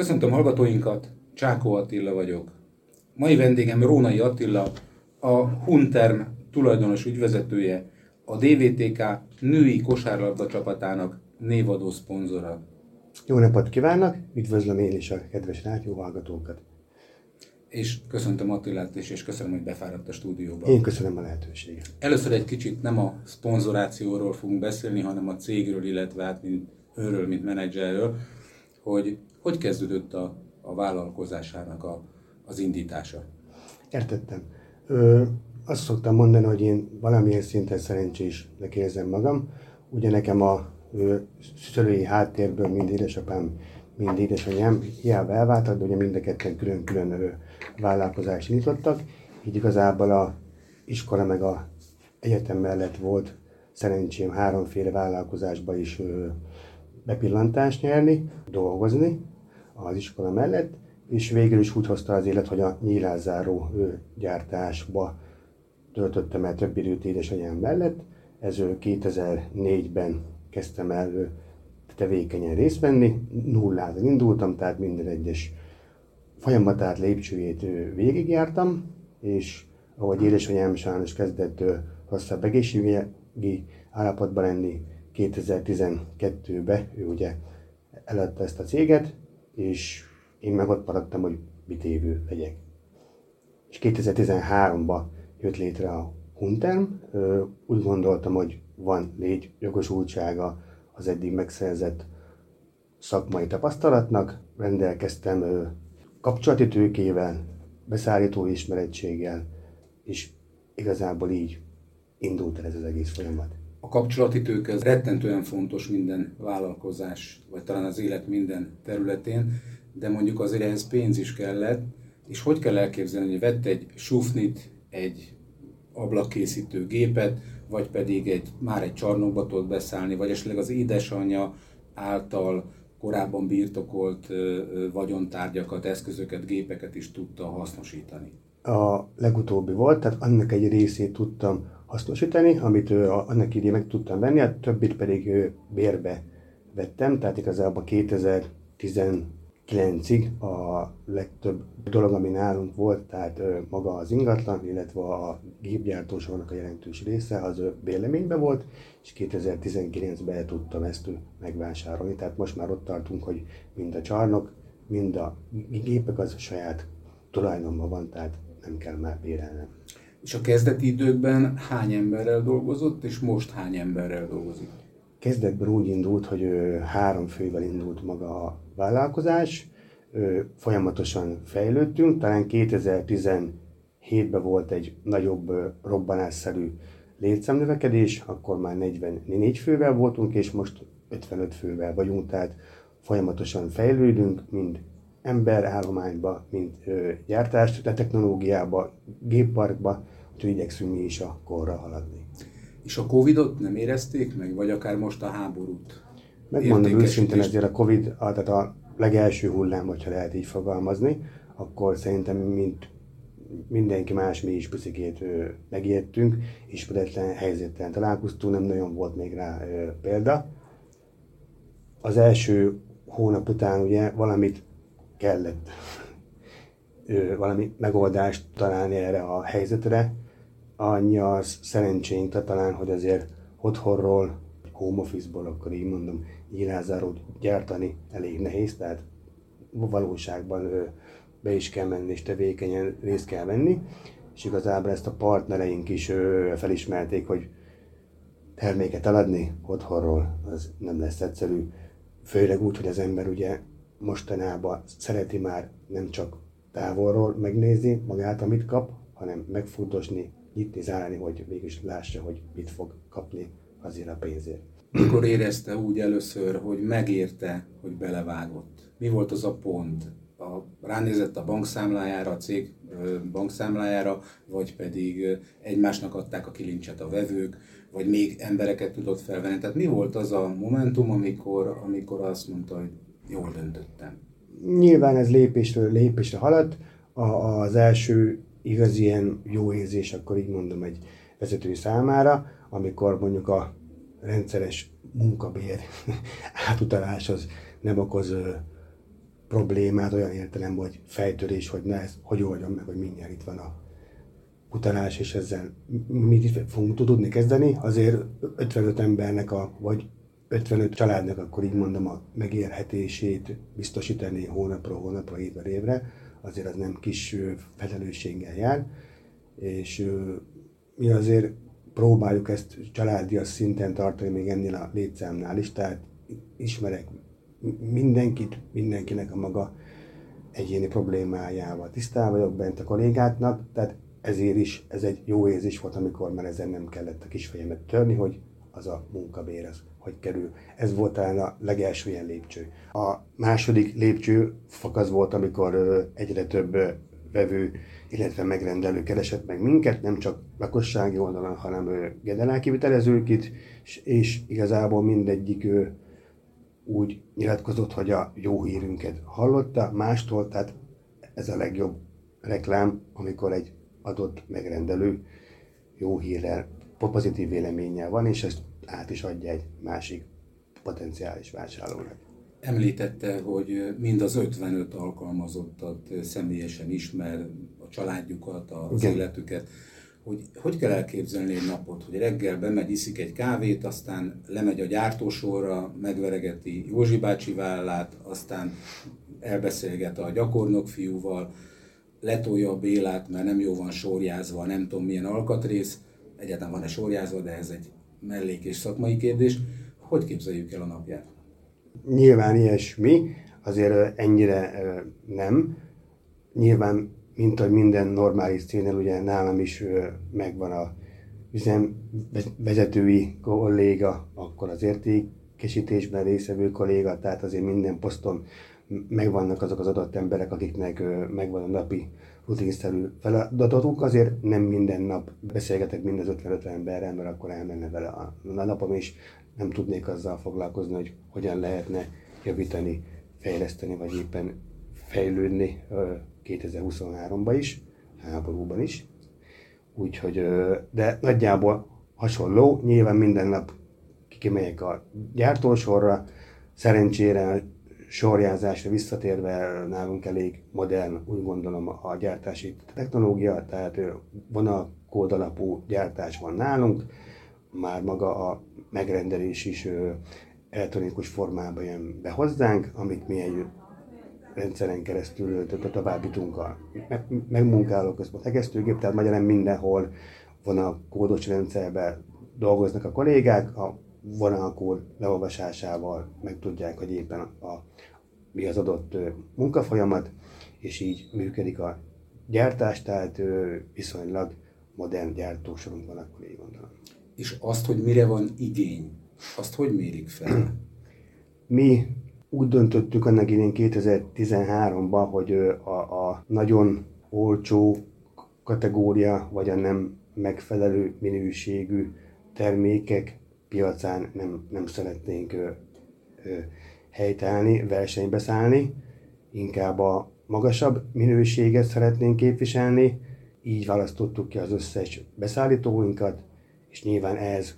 Köszöntöm hallgatóinkat, Csákó Attila vagyok. Mai vendégem Rónai Attila, a Hunterm tulajdonos ügyvezetője, a DVTK női kosárlabda csapatának névadó szponzora. Jó napot kívánok, üdvözlöm én is a kedves rádióhallgatókat. És köszöntöm Attilát is, és köszönöm, hogy befáradt a stúdióba. Én köszönöm a lehetőséget. Először egy kicsit nem a szponzorációról fogunk beszélni, hanem a cégről, illetve hát mint őről, mint menedzserről, hogy hogy kezdődött a, a vállalkozásának a, az indítása? Értettem. Ö, azt szoktam mondani, hogy én valamilyen szinten szerencsésnek érzem magam. Ugye nekem a ö, szülői háttérből mind édesapám, mind édesanyám hiába elváltak, de ugye mind a ketten külön-külön vállalkozást nyitottak. Így igazából a iskola meg a egyetem mellett volt szerencsém háromféle vállalkozásba is ö, bepillantást nyerni, dolgozni az iskola mellett, és végül is úgy hozta az élet, hogy a nyílászáró gyártásba töltöttem el több időt édesanyám mellett. Ez 2004-ben kezdtem el tevékenyen részt venni, nullától indultam, tehát minden egyes folyamatát, lépcsőjét végigjártam, és ahogy édesanyám sajnos kezdett rosszabb egészségügyi állapotban lenni, 2012-ben ő ugye eladta ezt a céget, és én meg ott maradtam, hogy mit évő legyek. És 2013-ban jött létre a Hunterm, úgy gondoltam, hogy van légy jogosultsága az eddig megszerzett szakmai tapasztalatnak, rendelkeztem kapcsolati tőkével, beszállító ismerettséggel, és igazából így indult el ez az egész folyamat a kapcsolati tőke az rettentően fontos minden vállalkozás, vagy talán az élet minden területén, de mondjuk azért ehhez pénz is kellett, és hogy kell elképzelni, hogy vett egy sufnit, egy ablakkészítő gépet, vagy pedig egy, már egy csarnokba tudott beszállni, vagy esetleg az édesanyja által korábban birtokolt vagyontárgyakat, eszközöket, gépeket is tudta hasznosítani. A legutóbbi volt, tehát annak egy részét tudtam hasznosítani, amit ő annak idén meg tudtam venni, a többit pedig ő bérbe vettem, tehát igazából 2019-ig a legtöbb dolog, ami nálunk volt, tehát maga az ingatlan, illetve a gépgyártósornak a jelentős része, az bérleményben volt, és 2019-ben tudtam ezt megvásárolni, tehát most már ott tartunk, hogy mind a csarnok, mind a gépek az saját tulajdonban van, tehát nem kell már bérelnem. És a kezdeti időkben hány emberrel dolgozott, és most hány emberrel dolgozik? Kezdetben úgy indult, hogy három fővel indult maga a vállalkozás, folyamatosan fejlődtünk, talán 2017-ben volt egy nagyobb robbanásszerű létszámnövekedés, akkor már 44 fővel voltunk, és most 55 fővel vagyunk, tehát folyamatosan fejlődünk, mind emberállományba, mint ö, gyártás, de technológiába, gépparkba, úgyhogy igyekszünk mi is a korra haladni. És a Covid-ot nem érezték meg, vagy akár most a háborút? Megmondom őszintén, ezért a Covid, tehát a legelső hullám, hogyha lehet így fogalmazni, akkor szerintem mint mindenki más, mi is picikét megijedtünk, és ismeretlen helyzettel találkoztunk, nem nagyon volt még rá ö, példa. Az első hónap után ugye valamit kellett valami megoldást találni erre a helyzetre. Annyi az szerencsénk talán, hogy azért otthonról, home office-ból, akkor így mondom, nyílázárót gyártani elég nehéz, tehát valóságban be is kell menni és tevékenyen részt kell venni, és igazából ezt a partnereink is felismerték, hogy terméket eladni otthonról, az nem lesz egyszerű. Főleg úgy, hogy az ember ugye mostanában szereti már nem csak távolról megnézni magát, amit kap, hanem megfutosni, nyitni, zárni, hogy mégis lássa, hogy mit fog kapni azért a pénzért. Mikor érezte úgy először, hogy megérte, hogy belevágott? Mi volt az a pont? A, ránézett a bankszámlájára, a cég bankszámlájára, vagy pedig egymásnak adták a kilincset a vevők, vagy még embereket tudott felvenni. Tehát mi volt az a momentum, amikor, amikor azt mondta, hogy jól döntöttem. Nyilván ez lépésről lépésre haladt. A, az első igaz ilyen jó érzés, akkor így mondom, egy vezető számára, amikor mondjuk a rendszeres munkabér átutalás az nem okoz problémát olyan értelemben, hogy fejtörés, hogy ne ez, hogy oldjam meg, hogy mindjárt itt van a utalás, és ezzel mit fogunk tudni kezdeni. Azért 55 embernek, a, vagy 55 családnak, akkor így mondom, a megérhetését biztosítani hónapról hónapra, évre évre, azért az nem kis felelősséggel jár, és mi azért próbáljuk ezt családias szinten tartani még ennél a létszámnál is, tehát ismerek mindenkit, mindenkinek a maga egyéni problémájával. Tisztában vagyok bent a kollégáknak, tehát ezért is ez egy jó érzés volt, amikor már ezen nem kellett a kisfejemet törni, hogy az a munkabér az hogy kerül. Ez volt talán a legelső ilyen lépcső. A második lépcső fakasz volt, amikor egyre több vevő, illetve megrendelő keresett meg minket, nem csak lakossági oldalon, hanem generálkivitelezők itt, és igazából mindegyik ő úgy nyilatkozott, hogy a jó hírünket hallotta mástól, tehát ez a legjobb reklám, amikor egy adott megrendelő jó hírrel, pozitív véleménnyel van, és ezt át is adja egy másik potenciális vásárlónak. Említette, hogy mind az 55 alkalmazottat személyesen ismer, a családjukat, az Igen. életüket. Hogy, hogy kell elképzelni egy napot, hogy reggel bemegy, iszik egy kávét, aztán lemegy a gyártósorra, megveregeti Józsi bácsi vállát, aztán elbeszélget a gyakornok fiúval, letolja a Bélát, mert nem jó van sorjázva, nem tudom milyen alkatrész, egyáltalán van-e sorjázva, de ez egy mellék és szakmai kérdés. Hogy képzeljük el a napját? Nyilván ilyesmi, azért ennyire nem. Nyilván, mint hogy minden normális cégnél, ugye nálam is megvan a üzem vezetői kolléga, akkor az értékesítésben részevő kolléga, tehát azért minden poszton megvannak azok az adott emberek, akiknek megvan a napi rutinszerű feladatok, azért nem minden nap beszélgetek mind az 55 emberrel, mert akkor elmenne vele a napom, és nem tudnék azzal foglalkozni, hogy hogyan lehetne javítani, fejleszteni, vagy éppen fejlődni 2023-ban is, háborúban is. Úgyhogy, de nagyjából hasonló, nyilván minden nap kimegyek a gyártósorra, szerencsére sorjázásra visszatérve nálunk elég modern, úgy gondolom, a gyártási technológia, tehát vonalkód alapú gyártás van nálunk, már maga a megrendelés is elektronikus formában jön be hozzánk, amit mi egy rendszeren keresztül továbbítunk a megmunkáló központ egésztőgép, tehát magyarán mindenhol van a kódos rendszerben dolgoznak a kollégák, a vonalkód leolvasásával megtudják, hogy éppen a, mi az adott munkafolyamat, és így működik a gyártás, tehát viszonylag modern gyártósorunk van, akkor így gondolom. És azt, hogy mire van igény, azt hogy mérik fel? Mi úgy döntöttük annak idén 2013-ban, hogy a, a nagyon olcsó kategória, vagy a nem megfelelő minőségű termékek piacán nem, nem szeretnénk ö, ö, helytállni, versenybe szállni, inkább a magasabb minőséget szeretnénk képviselni, így választottuk ki az összes beszállítóinkat, és nyilván ez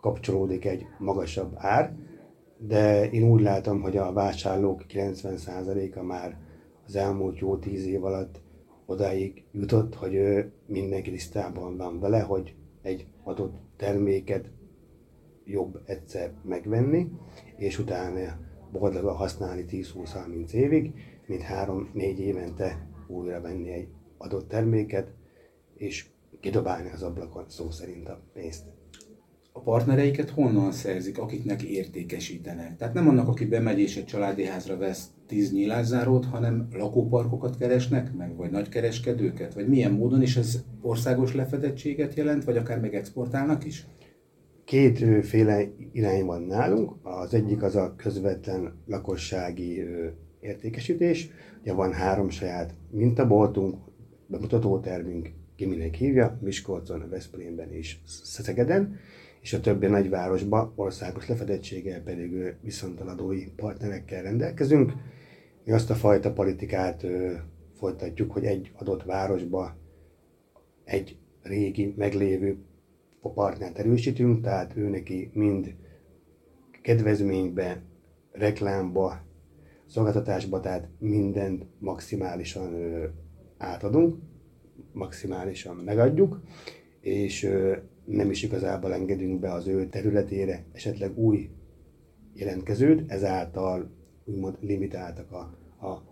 kapcsolódik egy magasabb ár, de én úgy látom, hogy a vásárlók 90%-a már az elmúlt jó tíz év alatt odáig jutott, hogy mindenki tisztában van vele, hogy egy adott terméket jobb egyszer megvenni, és utána boldogan használni 10-20-30 évig, mint 3-4 évente újra venni egy adott terméket, és kidobálni az ablakon szó szerint a pénzt. A partnereiket honnan szerzik, akiknek értékesítenek? Tehát nem annak, aki bemegy és egy családi házra vesz 10 nyílászárót, hanem lakóparkokat keresnek meg, vagy nagykereskedőket? Vagy milyen módon is ez országos lefedettséget jelent, vagy akár meg exportálnak is? Kétféle irány van nálunk. Az egyik az a közvetlen lakossági értékesítés. Ugye van három saját mintaboltunk, bemutatótermünk, ki minek hívja, Miskolcon, Veszprémben és Szegeden, és a többi nagyvárosban országos lefedettséggel pedig viszontaladói partnerekkel rendelkezünk. Mi azt a fajta politikát folytatjuk, hogy egy adott városba egy régi, meglévő a partnert erősítünk, tehát ő neki mind kedvezménybe, reklámba, szolgáltatásba, tehát mindent maximálisan átadunk, maximálisan megadjuk, és nem is igazából engedünk be az ő területére esetleg új jelentkezőt, ezáltal úgymond limitáltak a, a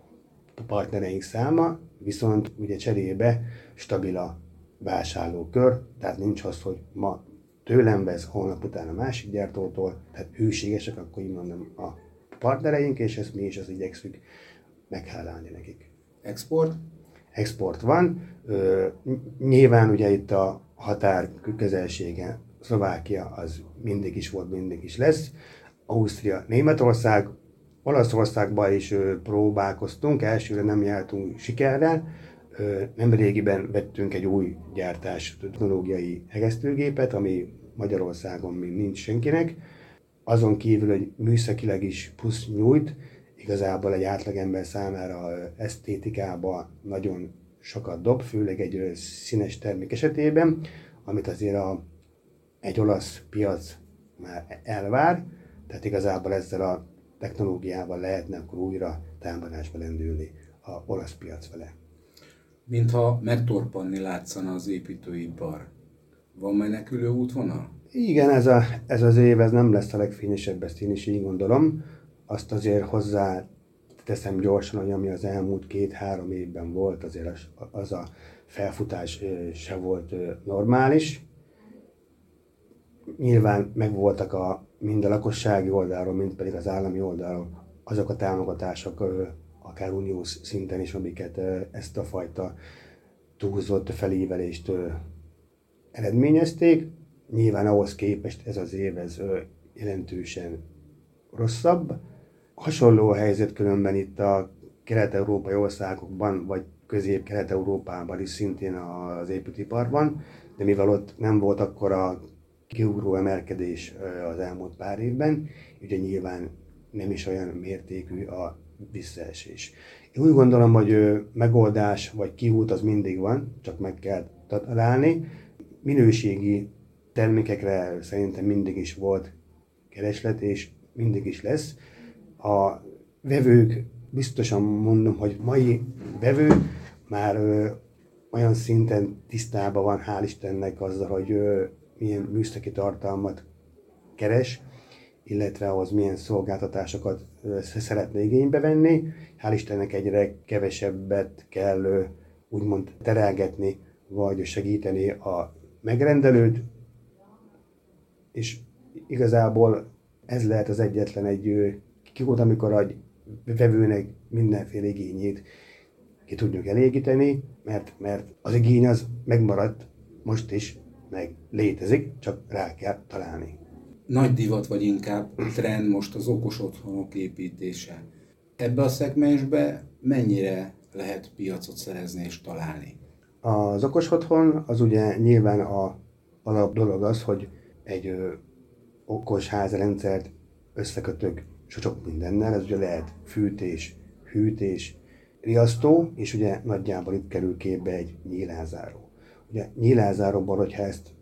partnereink száma, viszont ugye cserébe stabil a vásárlókör, tehát nincs az, hogy ma tőlem vesz, holnap után a másik gyártótól, tehát hűségesek, akkor így mondom a partnereink, és ezt mi is az igyekszünk meghálálni nekik. Export? Export van. Ö, nyilván ugye itt a határ közelsége, Szlovákia az mindig is volt, mindig is lesz. Ausztria, Németország, Olaszországban is próbálkoztunk, elsőre nem jártunk sikerrel, Nemrégiben vettünk egy új gyártás technológiai hegesztőgépet, ami Magyarországon még nincs senkinek. Azon kívül, hogy műszakileg is plusz nyújt, igazából egy átlagember számára esztétikában nagyon sokat dob, főleg egy színes termék esetében, amit azért a, egy olasz piac már elvár, tehát igazából ezzel a technológiával lehetne akkor újra támadásba lendülni a olasz piac vele mintha megtorpanni látszana az építőipar. Van menekülő útvonal? Igen, ez, a, ez az év ez nem lesz a legfényesebb, ezt én is így gondolom. Azt azért hozzá teszem gyorsan, hogy ami az elmúlt két-három évben volt, azért az, az a felfutás se volt normális. Nyilván megvoltak a, mind a lakossági oldalról, mind pedig az állami oldalról azok a támogatások, akár uniós szinten is, amiket ezt a fajta túlzott felívelést eredményezték. Nyilván ahhoz képest ez az év ez jelentősen rosszabb. Hasonló a helyzet különben itt a kelet-európai országokban, vagy közép-kelet-európában is szintén az építőiparban, de mivel ott nem volt akkor a kiugró emelkedés az elmúlt pár évben, ugye nyilván nem is olyan mértékű a visszaesés. Én úgy gondolom, hogy megoldás vagy kiút az mindig van, csak meg kell találni. Minőségi termékekre szerintem mindig is volt kereslet, és mindig is lesz. A vevők, biztosan mondom, hogy mai vevő már ö, olyan szinten tisztában van, hál' Istennek azzal, hogy milyen műszaki tartalmat keres, illetve ahhoz milyen szolgáltatásokat szeretne igénybe venni. Hál' Istennek egyre kevesebbet kell úgymond terelgetni, vagy segíteni a megrendelőt, és igazából ez lehet az egyetlen egy kikót, amikor a vevőnek mindenféle igényét ki tudjuk elégíteni, mert, mert az igény az megmaradt most is, meg létezik, csak rá kell találni nagy divat, vagy inkább trend most az okos otthonok építése. Ebbe a szegmensbe mennyire lehet piacot szerezni és találni? Az okos otthon az ugye nyilván a alap dolog az, hogy egy okos házrendszert összekötök sok mindennel, ez ugye lehet fűtés, hűtés, riasztó, és ugye nagyjából itt kerül képbe egy nyílázáró. Ugye nyílázáróban, hogyha ezt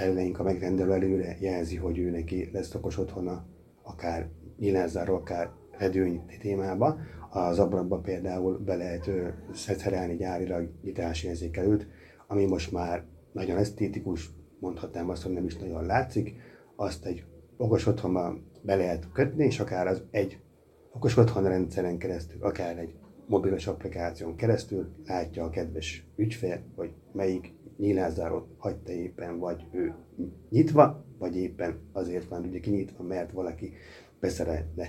feleleink a megrendelő előre jelzi, hogy ő neki lesz okos otthona, akár nyilázzáró, akár redőny témába. Az ablakba például be lehet szerelni gyárilag nyitásérzékelőt, ami most már nagyon esztétikus, mondhatnám azt, hogy nem is nagyon látszik, azt egy okos otthonba be lehet kötni, és akár az egy okos otthon rendszeren keresztül, akár egy mobilos applikáción keresztül látja a kedves ügyfél, hogy melyik nyílászárót hagyta éppen, vagy ő nyitva, vagy éppen azért van ugye kinyitva, mert valaki beszeretne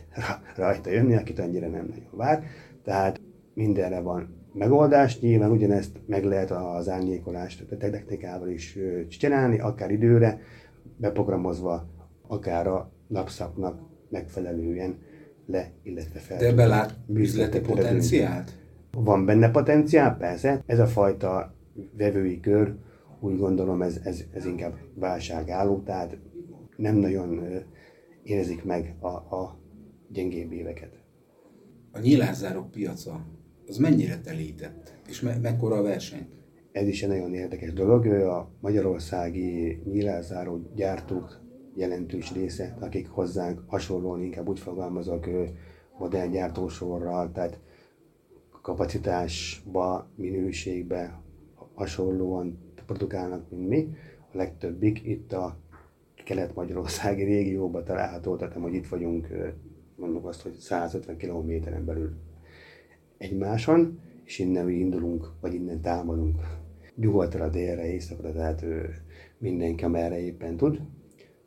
rajta jönni, akit annyira nem nagyon vár. Tehát mindenre van megoldás, nyilván ugyanezt meg lehet az árnyékolást a technikával is csinálni, akár időre, beprogramozva, akár a napszaknak megfelelően le, illetve fel. De belát üzleti potenciált? Van benne potenciál, persze. Ez a fajta vevői kör, úgy gondolom ez, ez, ez inkább válságálló, tehát nem nagyon érzik meg a, a gyengébb éveket. A nyilázárok piaca, az mennyire telített, és me- mekkora a verseny? Ez is egy nagyon érdekes dolog. A magyarországi nyilázáró gyártók jelentős része, akik hozzánk hasonlóan inkább úgy fogalmazok, modellgyártósorral, tehát kapacitásba, minőségbe hasonlóan produkálnak, mint mi. A legtöbbik itt a kelet-magyarországi régióban található, tehát hogy itt vagyunk, mondjuk azt, hogy 150 kilométeren belül egymáson, és innen mi indulunk, vagy innen támadunk nyugatra, délre, északra, tehát mindenki, amerre éppen tud.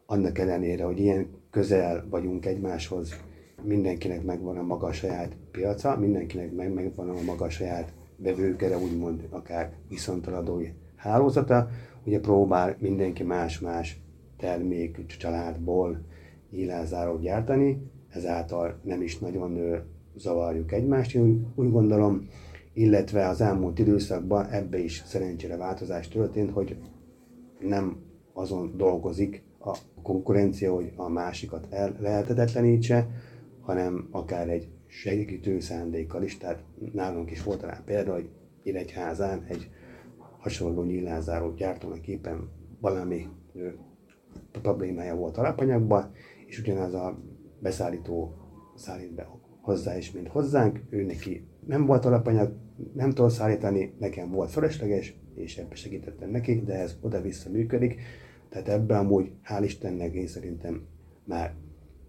Annak ellenére, hogy ilyen közel vagyunk egymáshoz, mindenkinek megvan a maga saját piaca, mindenkinek meg, megvan a maga saját vevőkere, úgymond akár viszontaladói hálózata, ugye próbál mindenki más-más termék családból nyílázárót gyártani, ezáltal nem is nagyon zavarjuk egymást, én úgy gondolom, illetve az elmúlt időszakban ebbe is szerencsére változás történt, hogy nem azon dolgozik a konkurencia, hogy a másikat el lehetetlenítse, hanem akár egy segítő szándékkal is. Tehát nálunk is volt rá példa, hogy Iregyházán egy hasonló nyílázáró gyártónak éppen valami problémája volt alapanyagban, és ugyanaz a beszállító szállít be hozzá is, mint hozzánk, ő neki nem volt alapanyag, nem tudott szállítani, nekem volt fölösleges, és ebbe segítettem neki, de ez oda-vissza működik. Tehát ebben amúgy, hál' Istennek én szerintem már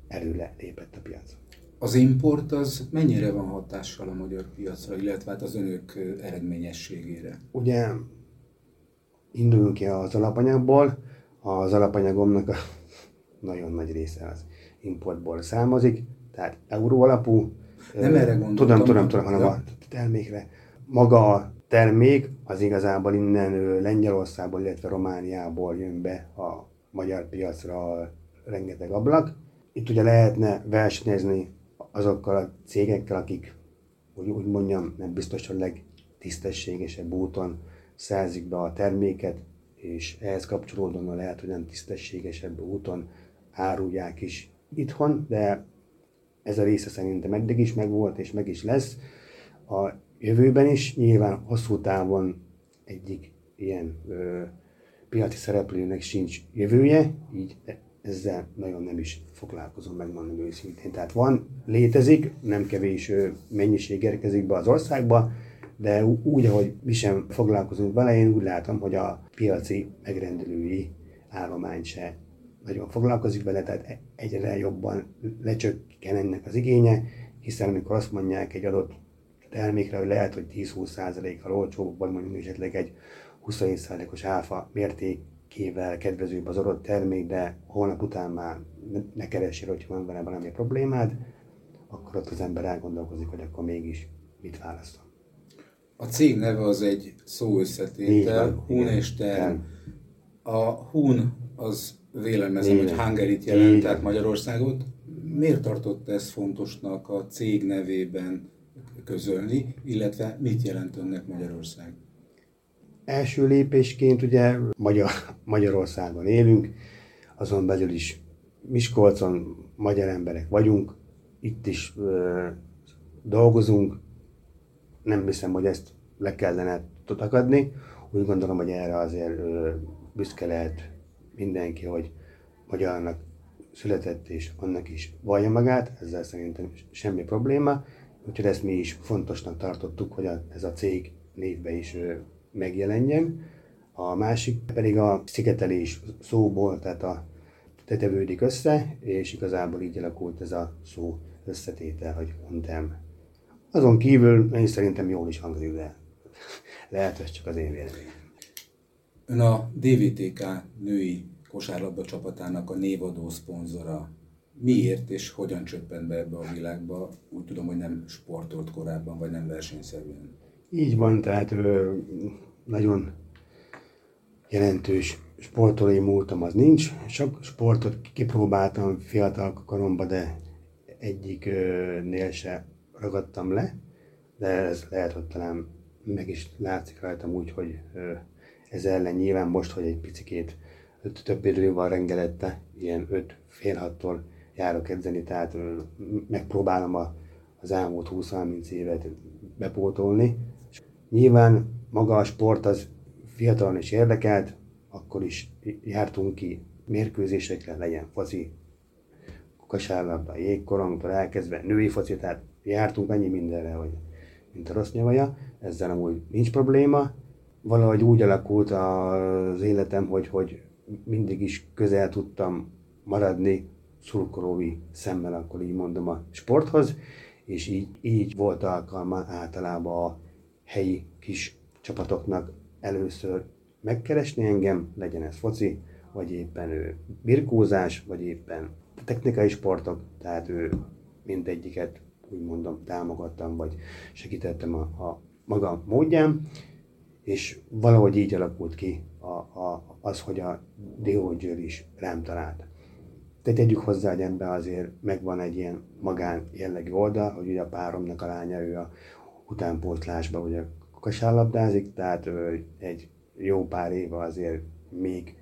előle lépett a piac. Az import az mennyire van hatással a magyar piacra, illetve hát az önök eredményességére? Ugye induljunk ki az alapanyagból, az alapanyagomnak a nagyon nagy része az importból származik, tehát euró alapú. Nem erre gondoltam. Tudom, tudom, tudom, hanem a termékre. Maga a termék az igazából innen Lengyelországból, illetve Romániából jön be a magyar piacra rengeteg ablak. Itt ugye lehetne versenyezni azokkal a cégekkel, akik, úgy, úgy mondjam, nem biztos, hogy legtisztességesebb úton szerzik be a terméket, és ehhez kapcsolódóan lehet, hogy nem tisztességesebb úton árulják is itthon, de ez a része szerintem eddig is megvolt, és meg is lesz. A jövőben is nyilván hosszú távon egyik ilyen ö, piaci szereplőnek sincs jövője, így ezzel nagyon nem is foglalkozom, megmondom őszintén. Tehát van, létezik, nem kevés mennyiség érkezik be az országba, de úgy, ahogy mi sem foglalkozunk vele, én úgy látom, hogy a piaci megrendelői állomány se nagyon foglalkozik vele, tehát e- egyre jobban lecsökken ennek az igénye, hiszen amikor azt mondják egy adott termékre, hogy lehet, hogy 10-20%-kal olcsóbb, vagy mondjuk esetleg egy 27%-os áfa mértékével kedvezőbb az adott termék, de holnap után már ne keressél, hogy van vele valami problémád, akkor ott az ember elgondolkozik, hogy akkor mégis mit választom. A cég neve az egy szó összetétel, Hun és Term. A Hun az vélelmezem, hogy Hungarit jelent, tehát Magyarországot. Miért tartott ez fontosnak a cég nevében közölni, illetve mit jelent önnek Magyarország? Első lépésként ugye Magyar, Magyarországon élünk, azon belül is Miskolcon magyar emberek vagyunk, itt is ö, dolgozunk, nem hiszem, hogy ezt le kellene tudatni. Úgy gondolom, hogy erre azért ö, büszke lehet mindenki, hogy magyarnak született és annak is vallja magát, ezzel szerintem semmi probléma, úgyhogy ezt mi is fontosnak tartottuk, hogy a, ez a cég névbe is megjelenjen. A másik pedig a szigetelés szóból, tehát a tetevődik össze, és igazából így alakult ez a szó összetétel, hogy mondtam. Azon kívül én szerintem jól is hangzik, de lehet, ez csak az én véleményem. Ön a DVTK női kosárlabda csapatának a névadó szponzora. Miért és hogyan csöppent be ebbe a világba? Úgy tudom, hogy nem sportolt korábban, vagy nem versenyszerűen. Így van, tehát ö, nagyon jelentős sportolói múltam az nincs. Sok sportot kipróbáltam fiatal koromban, de egyiknél se ragadtam le, de ez lehet, hogy talán meg is látszik rajtam úgy, hogy ez ellen nyilván most, hogy egy picikét több idő van rengelette, ilyen 5 fél hattól járok edzeni, tehát megpróbálom a, az elmúlt 20-30 évet bepótolni. Nyilván maga a sport az fiatalon is érdekelt, akkor is jártunk ki mérkőzésekre, legyen foci, kosárlabda, jégkorongtól elkezdve női foci, tehát jártunk annyi mindenre, hogy mint a rossz nyavaja, ezzel amúgy nincs probléma. Valahogy úgy alakult az életem, hogy, hogy mindig is közel tudtam maradni szurkolói szemmel, akkor így mondom a sporthoz, és így, így volt alkalma általában a helyi kis csapatoknak először megkeresni engem, legyen ez foci, vagy éppen ő birkózás, vagy éppen technikai sportok, tehát ő mindegyiket úgy mondom támogattam, vagy segítettem a, a maga módján, és valahogy így alakult ki a, a, az, hogy a Diógyőr is rám talált. De tegyük hozzá, hogy ebben azért megvan egy ilyen magán jellegű oldal, hogy ugye a páromnak a lánya, ő a utánpótlásban ugye kosárlabdázik, tehát egy jó pár éve azért még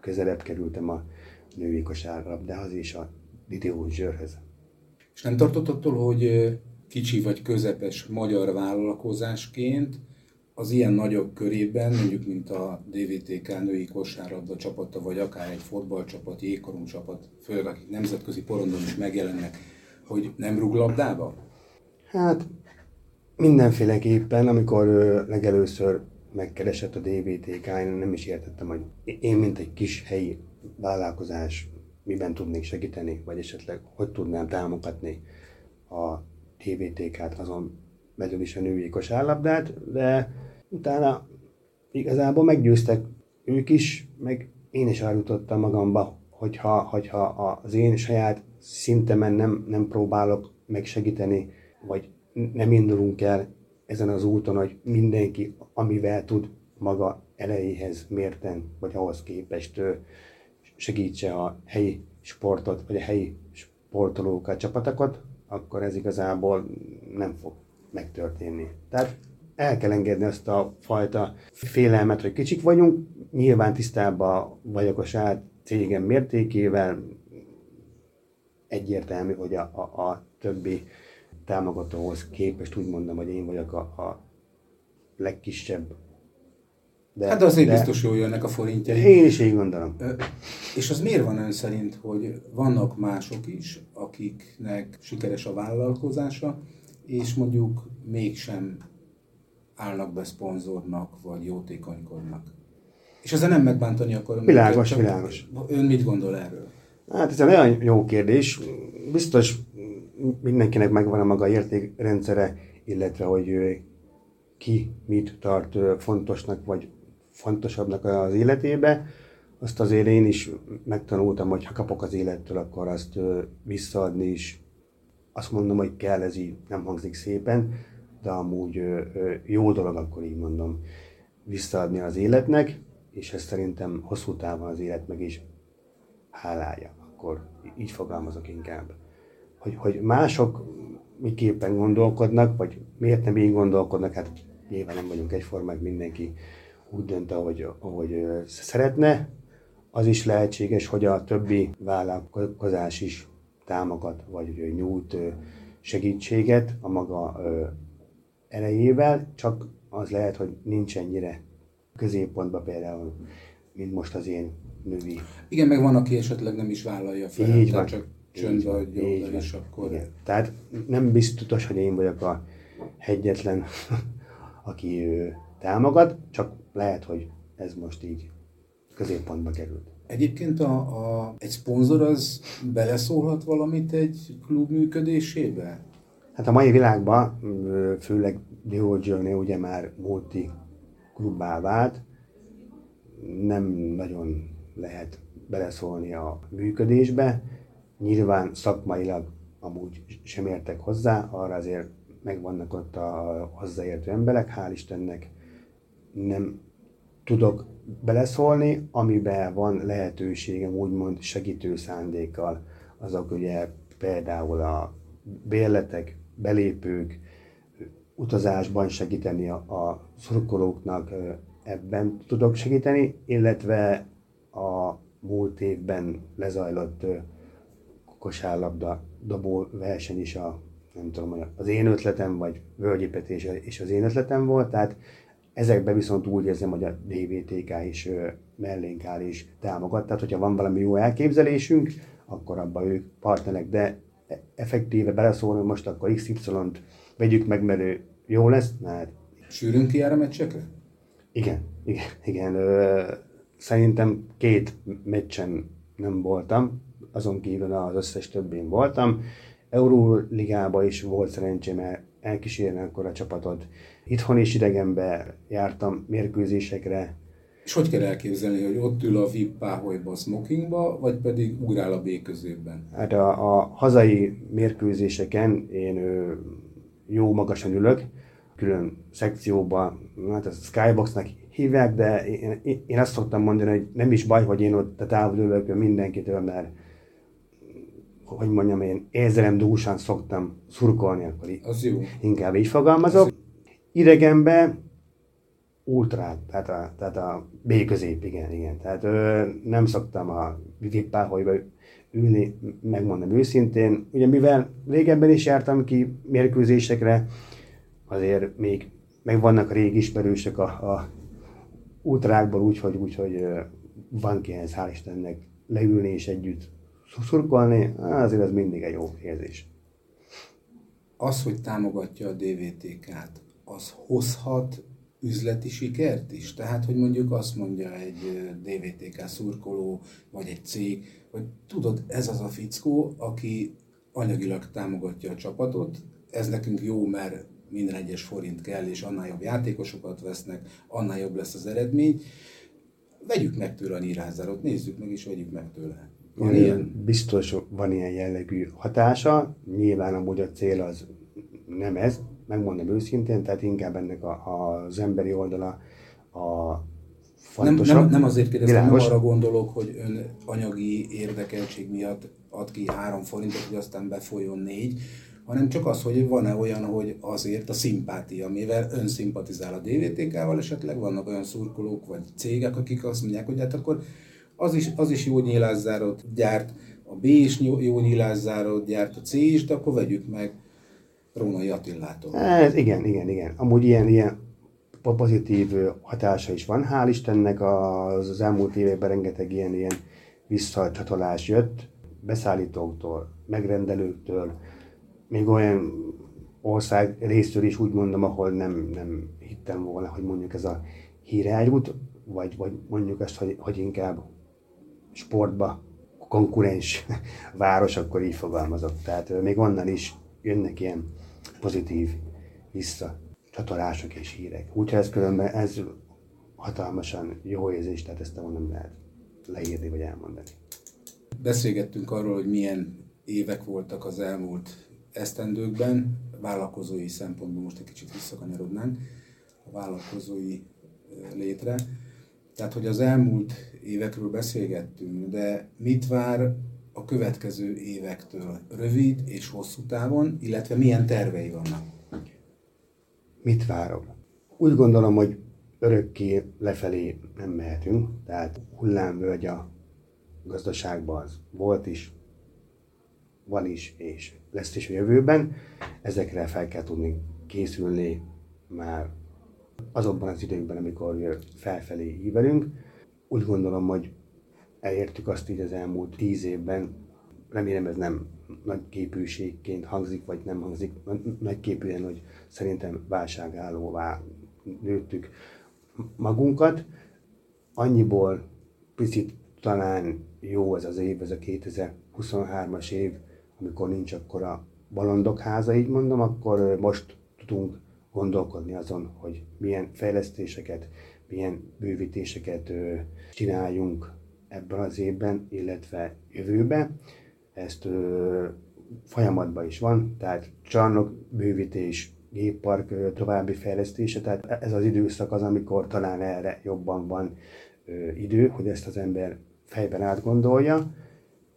közelebb kerültem a női kosárlabdához és a Didió Zsörhöz. És nem tartott attól, hogy kicsi vagy közepes magyar vállalkozásként az ilyen nagyobb körében, mondjuk mint a DVTK női kosárlabda csapata, vagy akár egy fotballcsapat, jégkorong csapat, főleg akik nemzetközi porondon is megjelennek, hogy nem rúg labdába? Hát mindenféleképpen, amikor legelőször megkeresett a DVTK, én nem is értettem, hogy én, mint egy kis helyi vállalkozás, miben tudnék segíteni, vagy esetleg hogy tudnám támogatni a DVTK-t, azon belül is a női kosárlabdát, de utána igazából meggyőztek ők is, meg én is eljutottam magamba, hogyha, hogyha az én saját szintemen nem, nem próbálok megsegíteni, vagy nem indulunk el ezen az úton, hogy mindenki, amivel tud maga elejéhez mérten, vagy ahhoz képest segítse a helyi sportot, vagy a helyi sportolókat, csapatokat, akkor ez igazából nem fog megtörténni. Tehát el kell engedni azt a fajta félelmet, hogy kicsik vagyunk, nyilván tisztában vagyok a saját cégem mértékével, egyértelmű, hogy a, a, a többi támogatóhoz képest úgy mondom, hogy én vagyok a, a legkisebb. De, hát azért de biztos jól jönnek a forintjai. Én is így gondolom. És az miért van ön szerint, hogy vannak mások is, akiknek sikeres a vállalkozása, és mondjuk mégsem állnak be szponzornak, vagy jótékonykodnak? És ezzel nem megbántani akarom. Világos, őket, világos. Ön mit gondol erről? Hát ez egy nagyon jó kérdés. Biztos mindenkinek megvan a maga értékrendszere, illetve hogy ki mit tart fontosnak, vagy fontosabbnak az életébe. Azt azért én is megtanultam, hogy ha kapok az élettől, akkor azt visszaadni is. Azt mondom, hogy kell, ez így nem hangzik szépen, de amúgy jó dolog, akkor így mondom, visszaadni az életnek, és ez szerintem hosszú távon az élet meg is hálálja. Akkor így fogalmazok inkább hogy, hogy mások miképpen gondolkodnak, vagy miért nem így gondolkodnak, hát nyilván nem vagyunk egyformák, mindenki úgy dönt, ahogy, ahogy szeretne. Az is lehetséges, hogy a többi vállalkozás is támogat, vagy nyújt segítséget a maga erejével, csak az lehet, hogy nincs ennyire középpontban például, mint most az én női. Igen, meg van, aki esetleg nem is vállalja fel, Így van. csak csöndbe adja oda, és akkor... Igen. Tehát nem biztos, hogy én vagyok a hegyetlen, aki ő támogat, csak lehet, hogy ez most így középpontba került. Egyébként a, a, egy szponzor az beleszólhat valamit egy klub működésébe? Hát a mai világban, főleg Journey ugye már multi klubbá vált, nem nagyon lehet beleszólni a működésbe, Nyilván szakmailag amúgy sem értek hozzá, arra azért megvannak ott a hozzáértő emberek, hál' Istennek nem tudok beleszólni, amiben van lehetőségem úgymond segítő szándékkal. Azok ugye például a bérletek, belépők, utazásban segíteni a, a szurkolóknak, ebben tudok segíteni, illetve a múlt évben lezajlott kosárlabda dobó verseny is a, nem tudom, az én ötletem, vagy völgyépetés és az én ötletem volt, tehát ezekben viszont úgy érzem, hogy a DVTK is mellénk áll és támogat. Tehát, hogyha van valami jó elképzelésünk, akkor abban ők partnerek, de effektíve beleszólni most akkor XY-t vegyük meg, mert ő jó lesz, hát Sűrűn kijár a meccsekre? Igen, igen, igen. Ö, szerintem két meccsen nem voltam, azon kívül az összes többén voltam. Euróligában is volt szerencsém elkísérni akkor a csapatot. Itthon is idegenbe jártam mérkőzésekre. És hogy kell elképzelni, hogy ott ül a VIP páholyba, a smokingba, vagy pedig ugrál a B középben? Hát a, a hazai mérkőzéseken én ö, jó magasan ülök, külön szekcióba, hát a Skyboxnak hívják, de én, én azt szoktam mondani, hogy nem is baj, hogy én ott a távol ülök mindenkitől, mert hogy mondjam, én érzelem dúsan szoktam szurkolni, akkor Az jó. inkább így fogalmazok. Idegenbe ultrát, tehát a, tehát a B közép, igen, igen. Tehát ö, nem szoktam a vippáholyba ülni, megmondom őszintén. Ugye mivel régebben is jártam ki mérkőzésekre, azért még meg vannak régi ismerősök a, a útrákból, úgyhogy, úgyhogy van kihez, hál' Istennek, leülni és együtt szurkolni, azért ez mindig egy jó érzés. Az, hogy támogatja a DVTK-t, az hozhat üzleti sikert is? Tehát, hogy mondjuk azt mondja egy DVTK szurkoló, vagy egy cég, hogy tudod, ez az a fickó, aki anyagilag támogatja a csapatot, ez nekünk jó, mert minden egyes forint kell, és annál jobb játékosokat vesznek, annál jobb lesz az eredmény. Vegyük meg tőle a nyírázárat, nézzük meg és vegyük meg tőle. Van ilyen? Biztos van ilyen jellegű hatása, nyilván amúgy a cél az nem ez, megmondom őszintén, tehát inkább ennek a, a, az emberi oldala a fontosabb. Nem, nem, nem azért kérdeztem, nem arra gondolok, hogy ön anyagi érdekeltség miatt ad ki három forintot, hogy aztán befolyjon négy, hanem csak az, hogy van-e olyan, hogy azért a szimpátia, mivel ön szimpatizál a DVTK-val, esetleg vannak olyan szurkolók vagy cégek, akik azt mondják, hogy hát akkor az is, az is jó nyílászárót gyárt, a B is jó nyílászárót gyárt, a C is, de akkor vegyük meg Rónai Attillától. Ez, igen, igen, igen. Amúgy ilyen, ilyen pozitív hatása is van, hál' Istennek az, az elmúlt években rengeteg ilyen, ilyen visszacsatolás jött, beszállítóktól, megrendelőktől, még olyan ország részről is úgy mondom, ahol nem, nem hittem volna, hogy mondjuk ez a hírágyút, vagy, vagy mondjuk azt, hogy, hogy inkább sportba konkurens város, akkor így fogalmazok. Tehát még onnan is jönnek ilyen pozitív visszacsatolások és hírek. Úgyhogy ez különben ez hatalmasan jó érzés, tehát ezt nem lehet leírni vagy elmondani. Beszélgettünk arról, hogy milyen évek voltak az elmúlt esztendőkben, vállalkozói szempontból most egy kicsit visszakanyarodnánk a vállalkozói létre. Tehát, hogy az elmúlt évekről beszélgettünk, de mit vár a következő évektől rövid és hosszú távon, illetve milyen tervei vannak? Mit várok? Úgy gondolom, hogy örökké lefelé nem mehetünk, tehát hullámvölgy a gazdaságban az volt is, van is, és lesz is a jövőben. Ezekre fel kell tudni készülni már azokban az időkben, amikor felfelé ívelünk. Úgy gondolom, hogy elértük azt így az elmúlt tíz évben, remélem ez nem nagy képűségként hangzik, vagy nem hangzik nagy képűen, hogy szerintem válságállóvá nőttük magunkat. Annyiból picit talán jó ez az év, ez a 2023-as év, amikor nincs akkor a balondok háza, így mondom, akkor most tudunk gondolkodni azon, hogy milyen fejlesztéseket, milyen bővítéseket csináljunk ebben az évben, illetve jövőben. Ezt folyamatban is van, tehát csarnok bővítés, géppark további fejlesztése, tehát ez az időszak az, amikor talán erre jobban van idő, hogy ezt az ember fejben átgondolja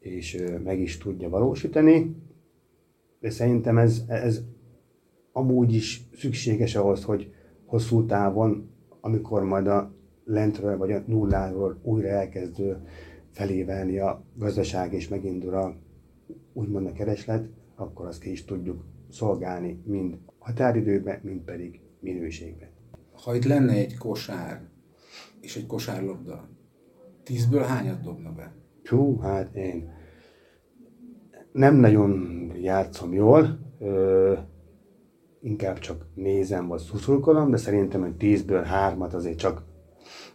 és meg is tudja valósítani. De szerintem ez, ez amúgy is szükséges ahhoz, hogy hosszú távon, amikor majd a lentről vagy a nulláról újra elkezdő felévelni a gazdaság és megindul a úgymond a kereslet, akkor azt ki is tudjuk szolgálni mind határidőben, mind pedig minőségben. Ha itt lenne egy kosár és egy kosárlabda, tízből hányat dobna be? Hú, hát én nem nagyon játszom jól, ö, inkább csak nézem vagy szuszulkolom, de szerintem, hogy tízből hármat azért csak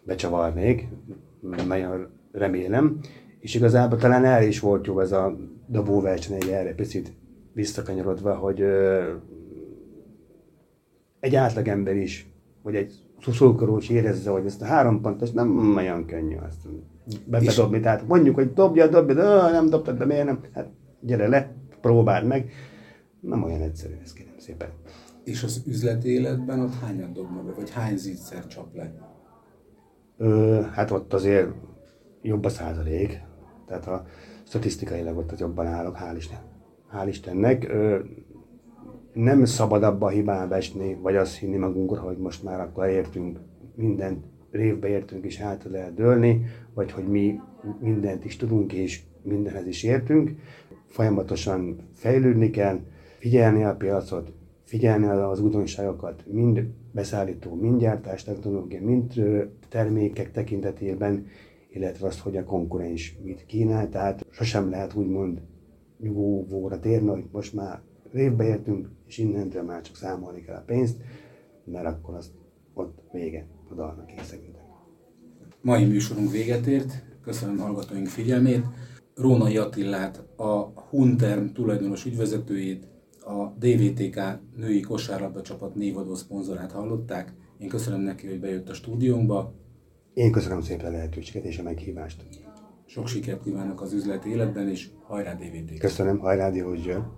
becsavarnék, nagyon remélem. És igazából talán erre is volt jó ez a dobóverseny, egy erre picit visszakanyarodva, hogy ö, egy átlagember is, vagy egy szuszulkoró is érezze, hogy ezt a három pontos nem olyan könnyű ezt be, bedobni. Tehát mondjuk, hogy dobja, dobja, de nem dobtad, de miért nem? Hát gyere le, próbáld meg. Nem olyan egyszerű ez, kérem szépen. És az üzleti életben ott hányat dobnak be, vagy hány zicser csap le? Ö, hát ott azért jobb a százalék. Tehát a statisztikailag ott az jobban állok, hál' Isten. Hál' Istennek. Ö, nem szabad abba a hibába esni, vagy azt hinni magunkra, hogy most már akkor értünk, mindent révbe értünk és át lehet dőlni, vagy hogy mi mindent is tudunk és mindenhez is értünk. Folyamatosan fejlődni kell, figyelni a piacot, figyelni az újdonságokat, mind beszállító, mind gyártás technológia, mind termékek tekintetében, illetve azt, hogy a konkurens mit kínál, tehát sosem lehet úgymond nyugovóra térni, hogy most már révbe értünk, és innentől már csak számolni kell a pénzt, mert akkor az ott vége, oda készegültek. Mai műsorunk véget ért, köszönöm hallgatóink figyelmét. Rónai Attillát, a Hunterm tulajdonos ügyvezetőjét, a DVTK női kosárlabda csapat névadó szponzorát hallották. Én köszönöm neki, hogy bejött a stúdiónkba. Én köszönöm szépen a lehetőséget és a meghívást. Sok sikert kívánok az üzleti életben, és hajrá DVTK! Köszönöm, hajrá, jön.